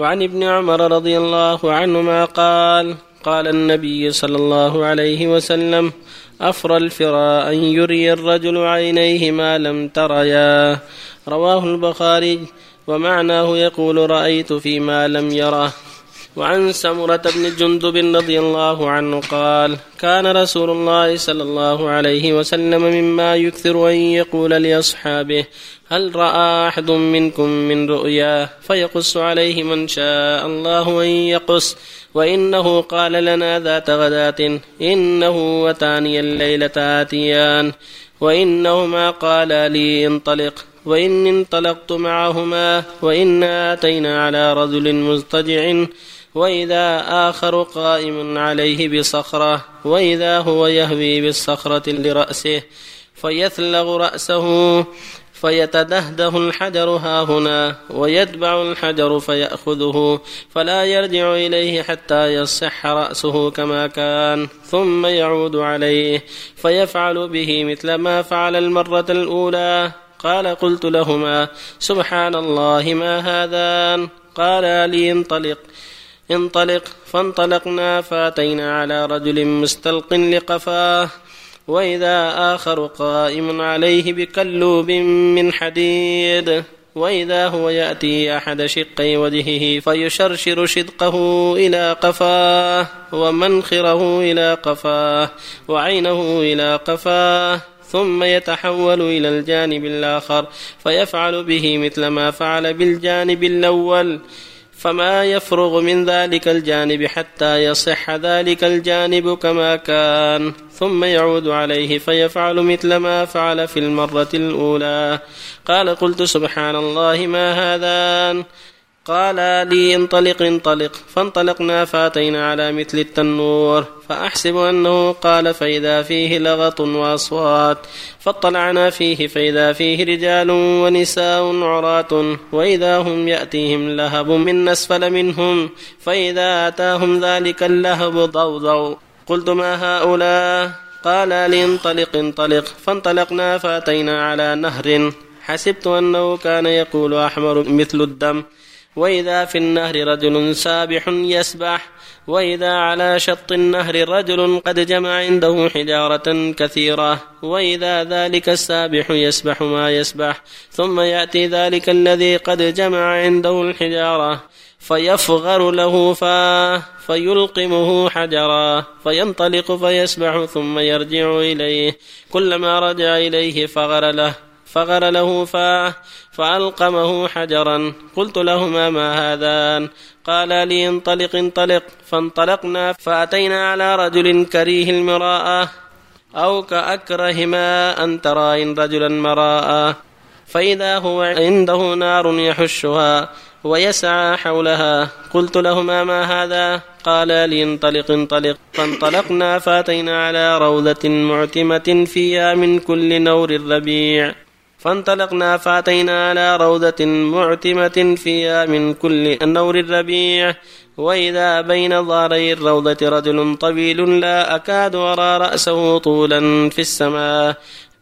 وعن ابن عمر رضي الله عنهما قال قال النبي صلى الله عليه وسلم أفرى الفراء أن يري الرجل عينيه ما لم تريا رواه البخاري ومعناه يقول رأيت فيما لم يره. وعن سمرة بن جندب رضي الله عنه قال كان رسول الله صلى الله عليه وسلم مما يكثر أن يقول لأصحابه هل رأى أحد منكم من رؤيا فيقص عليه من شاء الله أن يقص؟ وإنه قال لنا ذات غداة إنه وتاني الليلة آتيان. وإنهما قالا لي انطلق وإن انطلقت معهما وإنا أتينا على رجل مضطجع. وإذا آخر قائم عليه بصخرة وإذا هو يهوي بالصخرة لرأسه فيثلغ رأسه. فيتدهده الحجر ها هنا ويتبع الحجر فيأخذه فلا يرجع إليه حتى يصح رأسه كما كان ثم يعود عليه فيفعل به مثل ما فعل المرة الأولى قال قلت لهما سبحان الله ما هذان قال لي انطلق انطلق فانطلقنا فاتينا على رجل مستلق لقفاه وإذا آخر قائم عليه بكلوب من حديد. وإذا هو يأتي أحد شقي وجهه فيشرشر شدقه إلى قفاه ومنخره إلى قفاه وعينه إلى قفاه ثم يتحول إلى الجانب الآخر فيفعل به مثل ما فعل بالجانب الأول. فما يفرغ من ذلك الجانب حتى يصح ذلك الجانب كما كان. ثم يعود عليه فيفعل مثل ما فعل في المرة الأولى. قال قلت سبحان الله ما هذان. قال لي انطلق انطلق. فانطلقنا فاتينا على مثل التنور. فأحسب أنه قال فإذا فيه لغط وأصوات. فاطلعنا فيه فإذا فيه رجال ونساء عراة. وإذا هم يأتيهم لهب من أسفل منهم. فإذا أتاهم ذلك اللهب ضوضوا. قلت ما هؤلاء؟ قال لي انطلق انطلق. فانطلقنا فأتينا على نهر. حسبت أنه كان يقول أحمر مثل الدم. وإذا في النهر رجل سابح يسبح وإذا على شط النهر رجل قد جمع عنده حجارة كثيرة وإذا ذلك السابح يسبح ما يسبح ثم يأتي ذلك الذي قد جمع عنده الحجارة فيفغر له فاه فيلقمه حجرا فينطلق فيسبح ثم يرجع إليه كلما رجع إليه فغر له. فغر له فاه فألقمه حجرا. قلت لهما ما هذان؟ قالا لي انطلق انطلق. فانطلقنا فأتينا على رجل كريه المراءة أو كأكره ما أن ترى إن رجلا مراءة فإذا هو عنده نار يحشها ويسعى حولها. قلت لهما ما هذا؟ قالا لي انطلق انطلق. فانطلقنا فأتينا على روضة معتمة فيها من كل نور الربيع فانطلقنا فأتينا على روضة معتمة فيها من كل نور الربيع. وإذا بين ظهري الروضة رجل طويل لا أكاد أرى رأسه طولا في السماء.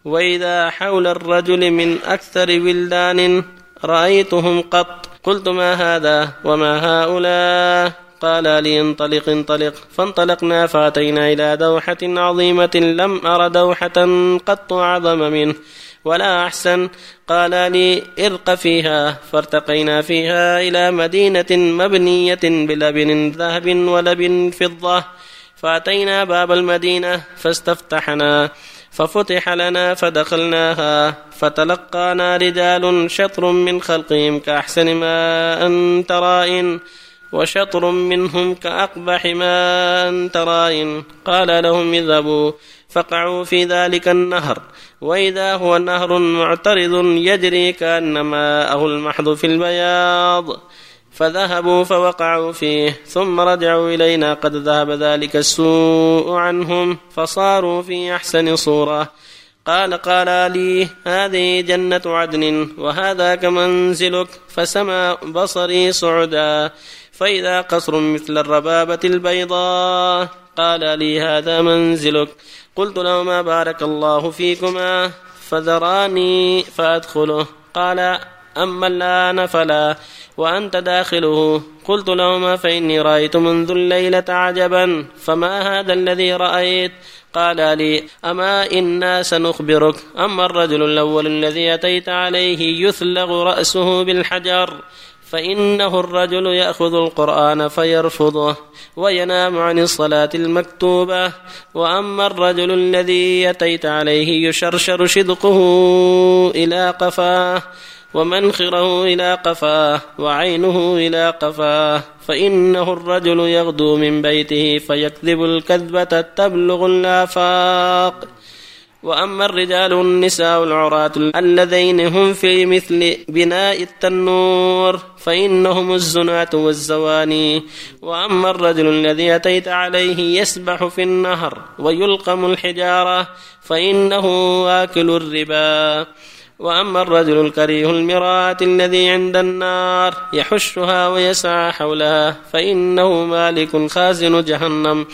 وإذا حول الرجل من أكثر ولدان رأيتهم قط. قلت ما هذا وما هؤلاء؟ قال لي انطلق انطلق. فانطلقنا فأتينا إلى دوحة عظيمة لم أر دوحة قط أعظم منه. ولا أحسن. قال لي إرق فيها. فارتقينا فيها إلى مدينة مبنية بلبن ذهب ولبن فضة. فأتينا باب المدينة فاستفتحنا. ففتح لنا فدخلناها. فتلقانا رجال شطر من خلقهم كأحسن ما أنت رائن وشطر منهم كأقبح ما أنت رائن قال لهم اذهبوا فقعوا في ذلك النهر. وإذا هو نهر معترض يجري كأن ماءه المحض في البياض. فذهبوا فوقعوا فيه ثم رجعوا إلينا. قد ذهب ذلك السوء عنهم فصاروا في أحسن صورة. قال قال لي هذه جنة عدن وهذا منزلك فسمى بصري صعدا. فإذا قصر مثل الربابة البيضاء قال لي هذا منزلك. قلت لهما بارك الله فيكما؟ فذراني فأدخله. قال أما الآن فلا وأنت داخله. قلت لهما فإني رأيت منذ الليلة عجبا فما هذا الذي رأيت؟ قال لي أما إنا سنخبرك. أما الرجل الأول الذي أتيت عليه يثلغ رأسه بالحجر. فإنه الرجل يأخذ القرآن فيرفضه وينام عن الصلاة المكتوبة. وأما الرجل الذي أتيت عليه يشرشر شدقه إلى قفاه ومنخره إلى قفاه وعينه إلى قفاه. فإنه الرجل يغدو من بيته فيكذب الكذبة تبلغ الآفاق. وأما الرجال والنساء العراة اللذين هم في مثل بناء التنور فإنهم الزناة والزواني. وأما الرجل الذي أتيت عليه يسبح في النهر ويلقم الحجارة فإنه آكل الربا. وأما الرجل الكريه المراة الذي عند النار يحشها ويسعى حولها فإنه مالك خازن جهنم.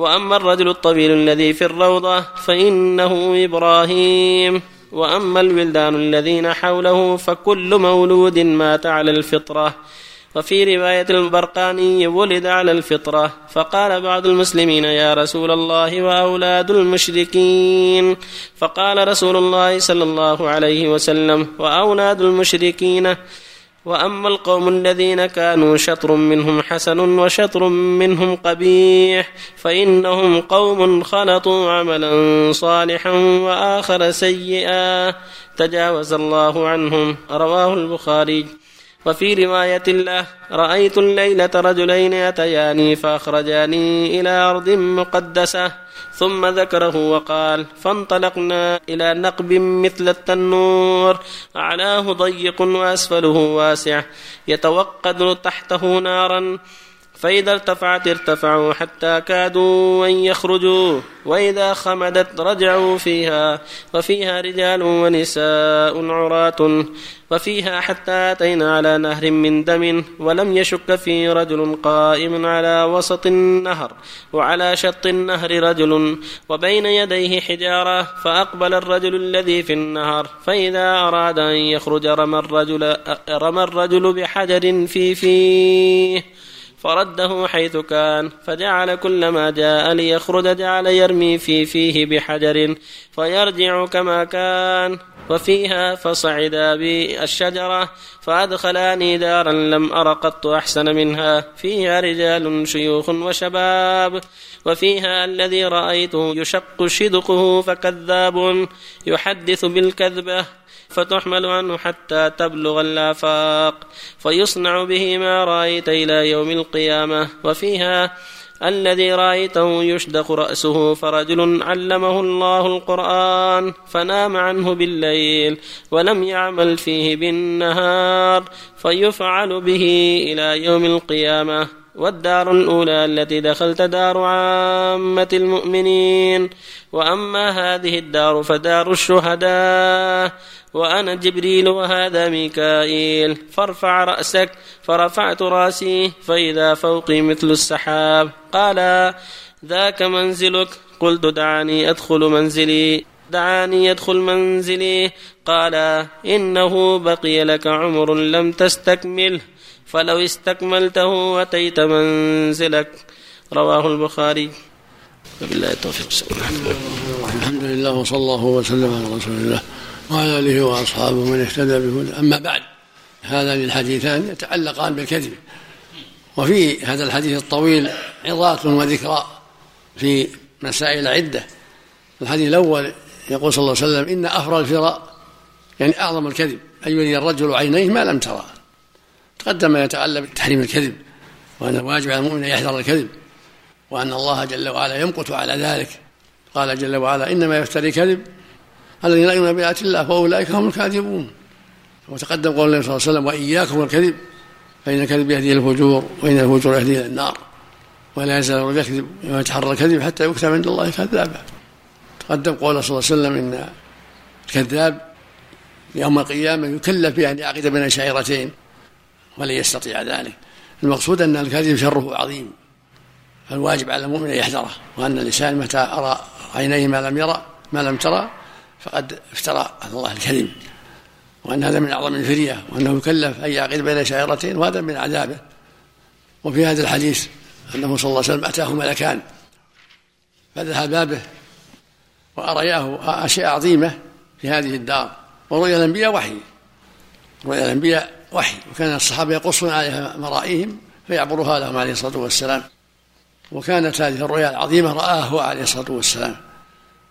وأما الرجل الطويل الذي في الروضة فإنه إبراهيم. وأما الولدان الذين حوله فكل مولود مات على الفطرة. وفي رواية البرقاني ولد على الفطرة. فقال بعض المسلمين يا رسول الله وأولاد المشركين. فقال رسول الله صلى الله عليه وسلم وأولاد المشركين وأما القوم الذين كانوا شطر منهم حسن وشطر منهم قبيح فإنهم قوم خلطوا عملا صالحا وآخر سيئا. تجاوز الله عنهم رواه البخاري. وفي رواية له رأيت الليلة رجلين أتياني فأخرجاني إلى أرض مقدسة ثم ذكره وقال فانطلقنا إلى نقب مثل التنور أعلاه ضيق وأسفله واسع يتوقد تحته نارا فإذا ارتفعت ارتفعوا حتى كادوا أن يخرجوا وإذا خمدت رجعوا فيها وفيها رجال ونساء عراة وفيها حتى أتينا على نهر من دم ولم يشك في رجل قائم على وسط النهر وعلى شط النهر رجل وبين يديه حجارة فأقبل الرجل الذي في النهر فإذا أراد أن يخرج رمى الرجل, رمى الرجل بحجر في فيه. فرده حيث كان فجعل كلما جاء ليخرج جعل يرمي في فيه بحجر فيرجع كما كان وفيها فصعدا بالشجرة فأدخلاني دارا لم أر قط أحسن منها فيها رجال شيوخ وشباب وفيها الذي رأيته يشق شدقه فكذاب يحدث بالكذبة فتحمل عنه حتى تبلغ الآفاق. فيصنع به ما رأيت إلى يوم القيامة. وفيها الذي رأيته يشدق رأسه فرجل علمه الله القرآن فنام عنه بالليل ولم يعمل فيه بالنهار فيفعل به إلى يوم القيامة. والدار الأولى التي دخلت دار عامة المؤمنين. وأما هذه الدار فدار الشهداء. وأنا جبريل وهذا ميكائيل. فارفع رأسك فرفعت رأسي فإذا فوقي مثل السحاب. قال ذاك منزلك؟ قلت دعاني أدخل منزلي. دعاني يدخل منزلي. قال إنه بقي لك عمر لم تستكمله فلو استكملته أتيت منزلك. رواه البخاري. وبالله التوفيق. الحمد لله وصلى الله وسلم على رسول الله وعلى آله وأصحابه من اهتدى بهدى أما بعد هذان الحديثان يتعلقان بالكذب. وفي هذا الحديث الطويل عظات وذكرى في مسائل عدة. الحديث الأول يقول صلى الله عليه وسلم إن افرى الفراء يعني أعظم الكذب أن يري الرجل عينيه ما لم ترى. تقدم ما يتعلق بتحريم الكذب وأن الواجب على المؤمن أن يحذر الكذب وأن الله جل وعلا يمقت على ذلك. قال جل وعلا إنما يفتري كذب الذين لا يؤمنون بآيات الله فأولئك هم الكاذبون. وتقدم قول النبي صلى الله عليه وسلم وإياكم الكذب فإن الكذب يهدي إلى الفجور وإن الفجور يهدي إلى النار. ولا يزال يكذب ويتحرى الكذب حتى يكتب عند الله كذابا. تقدم قول صلى الله عليه وسلم إن الكذاب يوم القيامة يكلف بأن يعقد بين شعيرتين ولن يستطيع ذلك. المقصود أن الكذب شره عظيم. فالواجب على المؤمن أن يحذره وأن الإنسان متى أرى عينيه ما لم يرى ما لم ترى فقد افترى على الله الكذب. وأن هذا من أعظم الفرية وأنه يكلف أن يعقد بين شائرتين وهذا من عذابه. وفي هذا الحديث أنه صلى الله عليه وسلم أتاه ملكان فذهبا به وأرياه أشياء عظيمة في هذه الدار. ورؤيا الأنبياء وحي. رؤيا الأنبياء وحي. وكان الصحابة يقصون عليها مرائيهم فيعبرها لهم عليه الصلاة والسلام. وكانت هذه الرؤيا العظيمة رآه عليه الصلاة والسلام.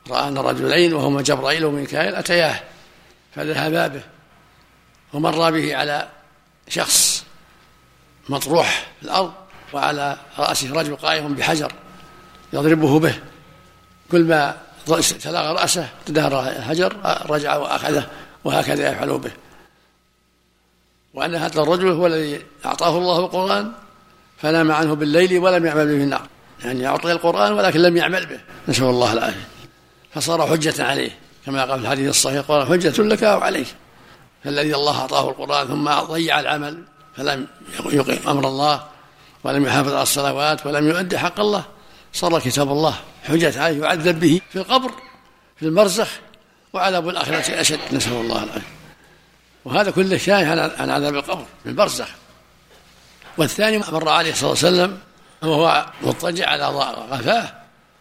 رأى أن رجلين وهما جبرائيل وميكائيل أتياه فذهبا به ومر به على شخص مطروح في الأرض وعلى رأسه رجل قائم بحجر يضربه به. كل ما تلاغى رأسه تدهر الحجر رجع وأخذه وهكذا يفعل به. وأن هذا الرجل هو الذي أعطاه الله القرآن فنام عنه بالليل ولم يعمل به في النار. يعني أعطي القرآن ولكن لم يعمل به. نسأل الله العافية. فصار حجة عليه. كما قال في الحديث الصحيح القرآن حجة لك أو عليك فالذي الله أعطاه القرآن ثم ضيع العمل فلم يقيم أمر الله ولم يحافظ على الصلوات ولم يؤدي حق الله. صار كتاب الله حجة عليه يعذب به في القبر في المرزخ وعذاب الآخرة أشد نسأل الله العافية. وهذا كله شاهد عن عذاب القبر في البرزخ والثاني مر عليه صلى الله عليه وسلم وهو مضطجع على غفاه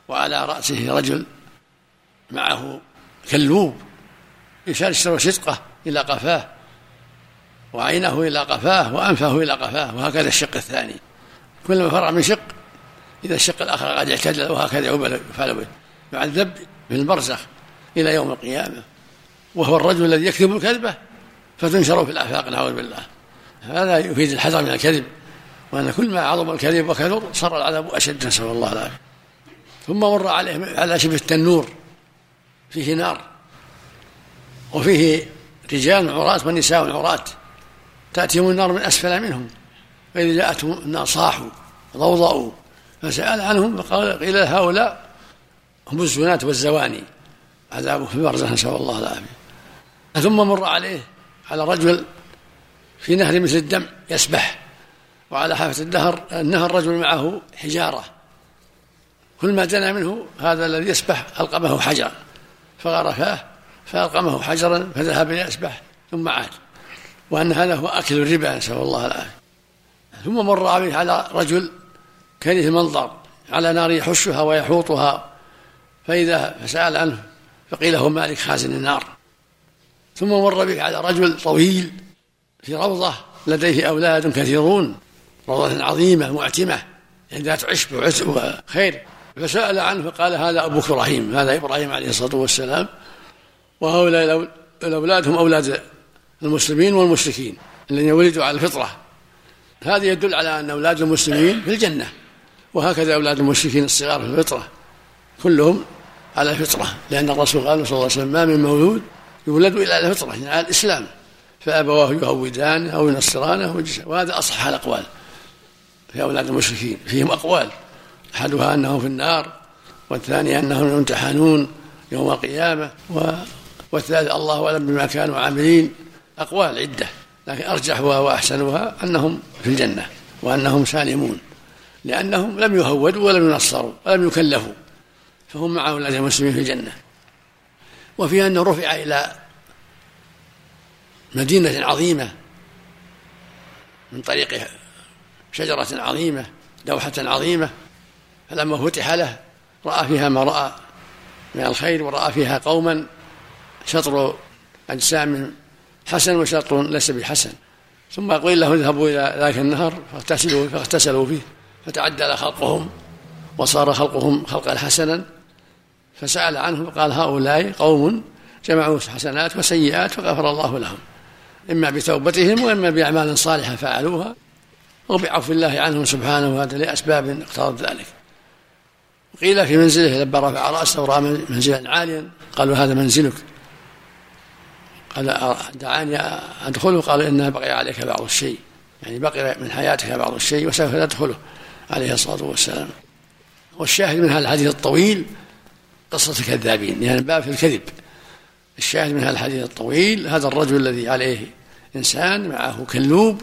وعلى رأسه رجل معه كلوب يشرشر شدقه إلى قفاه وعينه إلى قفاه وأنفه إلى قفاه وهكذا الشق الثاني. كلما فرغ من شق إذا الشق الآخر قد اعتدل وهكذا يفعل به يعذب في البرزخ إلى يوم القيامة. وهو الرجل الذي يكذب الكذبة فتنشر في الآفاق نعوذ بالله. هذا يفيد الحذر من الكذب وأن كل ما عظم الكذب وكثر صار العذاب أشد نسأل الله العافية. ثم مر عليه على شبه التنور فيه نار وفيه رجال عراة ونساء عراة تأتيهم النار من أسفل منهم فإذا جاءتهم النار صاحوا ضوضأوا فسأل عنهم فقال قيل هؤلاء هم الزنات والزواني. عذابه في البرزخ نسأل الله العافية. ثم مر عليه على رجل في نهر مثل الدم يسبح وعلى حافة النهر النهر رجل معه حجارة. كل ما دنا منه هذا الذي يسبح ألقمه حجرا. فغرفاه فألقمه حجرا فذهب يسبح ثم عاد. وأن هذا هو أكل الربا نسأل الله العافية. ثم مر عليه على رجل كريه المنظر على نار يحشها ويحوطها فإذا فسأل عنه فقيل هو مالك خازن النار. ثم مر به على رجل طويل في روضة لديه أولاد كثيرون روضة عظيمة معتمة ذات عشب وخير. فسأل عنه فقال هذا أبوك إبراهيم هذا إبراهيم عليه الصلاة والسلام. وهؤلاء الأولاد هم أولاد المسلمين والمشركين الذين ولدوا على الفطرة. هذا يدل على أن أولاد المسلمين في الجنة. وهكذا أولاد المشركين الصغار في الفطرة كلهم على الفطرة لأن الرسول قال صلى الله عليه وسلم ما من مولود يولد إلى الفطرة يعني على الإسلام. فأبواه يهودان أو ينصرانه وهذا أصح الأقوال في أولاد المشركين فيهم أقوال. أحدها أنهم في النار والثاني أنهم يمتحنون يوم القيامة والثالث الله أعلم بما كانوا عاملين. أقوال عدة لكن أرجحها وأحسنها أنهم في الجنة وأنهم سالمون. لأنهم لم يهودوا ولم ينصروا ولم يكلفوا فهم مع أولاد المسلمين في الجنة. وفيها أنه رفع إلى مدينة عظيمة من طريق شجرة عظيمة دوحة عظيمة فلما فتح له رأى فيها ما رأى من الخير ورأى فيها قوما شطر أجسام حسن وشطر ليس بحسن. ثم قيل له اذهبوا إلى ذاك النهر فاغتسلوا فاغتسلوا فيه. فتعدل خلقهم وصار خلقهم خلقا حسنا فسأل عنه فقال هؤلاء قوم جمعوا حسنات وسيئات فغفر الله لهم إما بتوبتهم وإما بأعمال صالحة فعلوها وبعفو الله عنهم سبحانه وهذا لأسباب اقتضت ذلك. قيل في منزله لما رفع رأسه ورأى منزلا عاليا قالوا هذا منزلك. قال دعاني أدخله؟ قال إنها بقي عليك بعض الشيء يعني بقي من حياتك بعض الشيء وسوف تدخله. عليه الصلاة والسلام. والشاهد من هذا الحديث الطويل قصة الكذابين يعني باب في الكذب. الشاهد من هذا الحديث الطويل هذا الرجل الذي عليه إنسان معه كلوب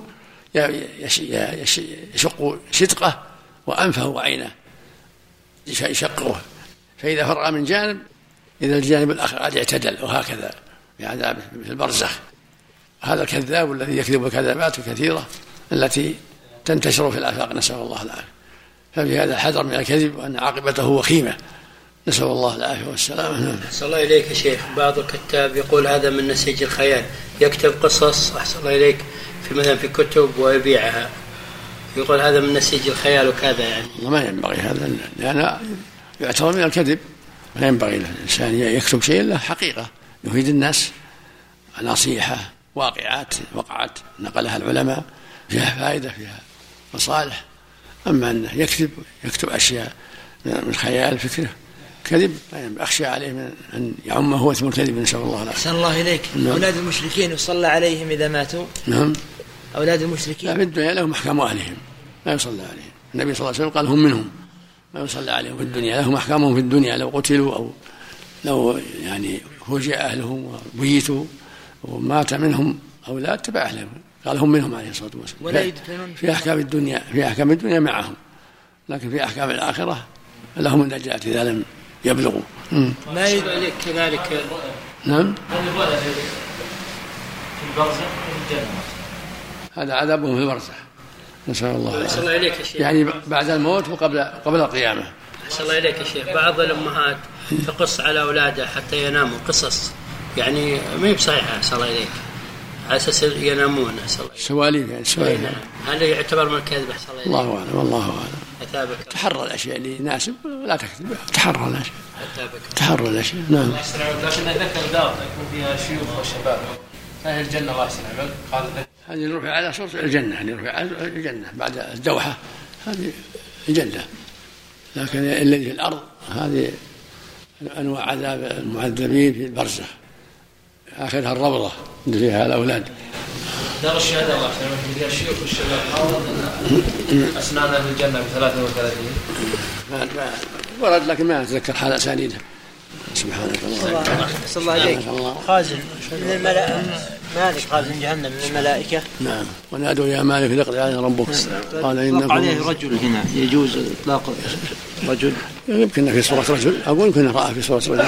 يشق شدقه وأنفه وعينه يشقه. فإذا فرغ من جانب إذا الجانب الآخر قد اعتدل وهكذا بعذابه في البرزخ. هذا الكذاب الذي يكذب الكذبات الكثيرة التي تنتشر في الآفاق نسأل الله العافية. ففي هذا الحذر من الكذب وأن عاقبته وخيمة. نسأل الله العافية والسلامة نعم. أحسن الله إليك يا شيخ. بعض الكتاب يقول هذا من نسيج الخيال. يكتب قصص أحسن الله إليك في مثلا في كتب ويبيعها. يقول هذا من نسيج الخيال وكذا يعني. ما ينبغي هذا لأن يعتبر من الكذب. ما ينبغي الإنسان يكتب شيء له حقيقة. يفيد الناس نصيحة واقعات وقعت نقلها العلماء فيها فائدة فيها مصالح. أما أنه يكذب يكتب أشياء من خيال فكره. كذب أخشى عليه من أن يعمه هو اسم الكذب نسأل الله العافية. أحسن الله إليك. نعم. أولاد المشركين يصلى عليهم إذا ماتوا؟ نعم. أولاد المشركين؟ لا في الدنيا لهم أحكام أهلهم. لا يصلى عليهم. النبي صلى الله عليه وسلم قال هم منهم. ما يصلى عليهم في الدنيا. لهم أحكامهم في الدنيا. لو قتلوا أو لو يعني فوجئ أهلهم وبيتوا ومات منهم أولاد تبع أهلهم. قال هم منهم عليه الصلاة والسلام. ولا يدفنون في أحكام الدنيا في أحكام الدنيا معهم. لكن في أحكام الآخرة لهم النجاة إذا لم يبلغوا. ما يدرك كذلك؟ نعم. في البرزخ هذا عذابهم في البرزخ. نسأل الله أحسن الله إليك يا شيخ. يعني بعد الموت وقبل قبل القيامة. أحسن الله إليك يا شيخ. بعض الأمهات تقص على أولادها حتى يناموا. قصص. يعني ما هي بصحيحة. أحسن الله إليك. على أساس ينامون أسأل الله. سواليف يعني سواليف. هل يعتبر من الكذب أحسن الله الله أعلم والله أعلم. تحرى الأشياء اللي يناسب ولا تكذب. تحرى الأشياء. تحرى الأشياء نعم. لكن ذكر دار يكون فيها شيوخ وشباب فهي الجنة؟ الله يسلمك. قال هذه رفع على صوت الجنة يعني رفع على الجنة بعد الدوحة. هذه الجنة. لكن الذي في الأرض هذه أنواع عذاب المعذبين في البرزخ. آخرها الروضة اللي فيها الأولاد. دار الشهادة الله يسلمك فيها الشيوخ والشباب اسنانها في الجنة ب 33 ورد لكن ما أتذكر حال اسانيده سبحانك الله صلى الله عليك خازن من الملائكة. مالك خازن جهنم من الملائكة. نعم. ونادوا يا مالك اقضي علينا ربك. قال إنكم عليه رجل هنا. يجوز إطلاق رجل؟ يمكن في صورة رجل. أقول يمكن رأى في صورة رجل.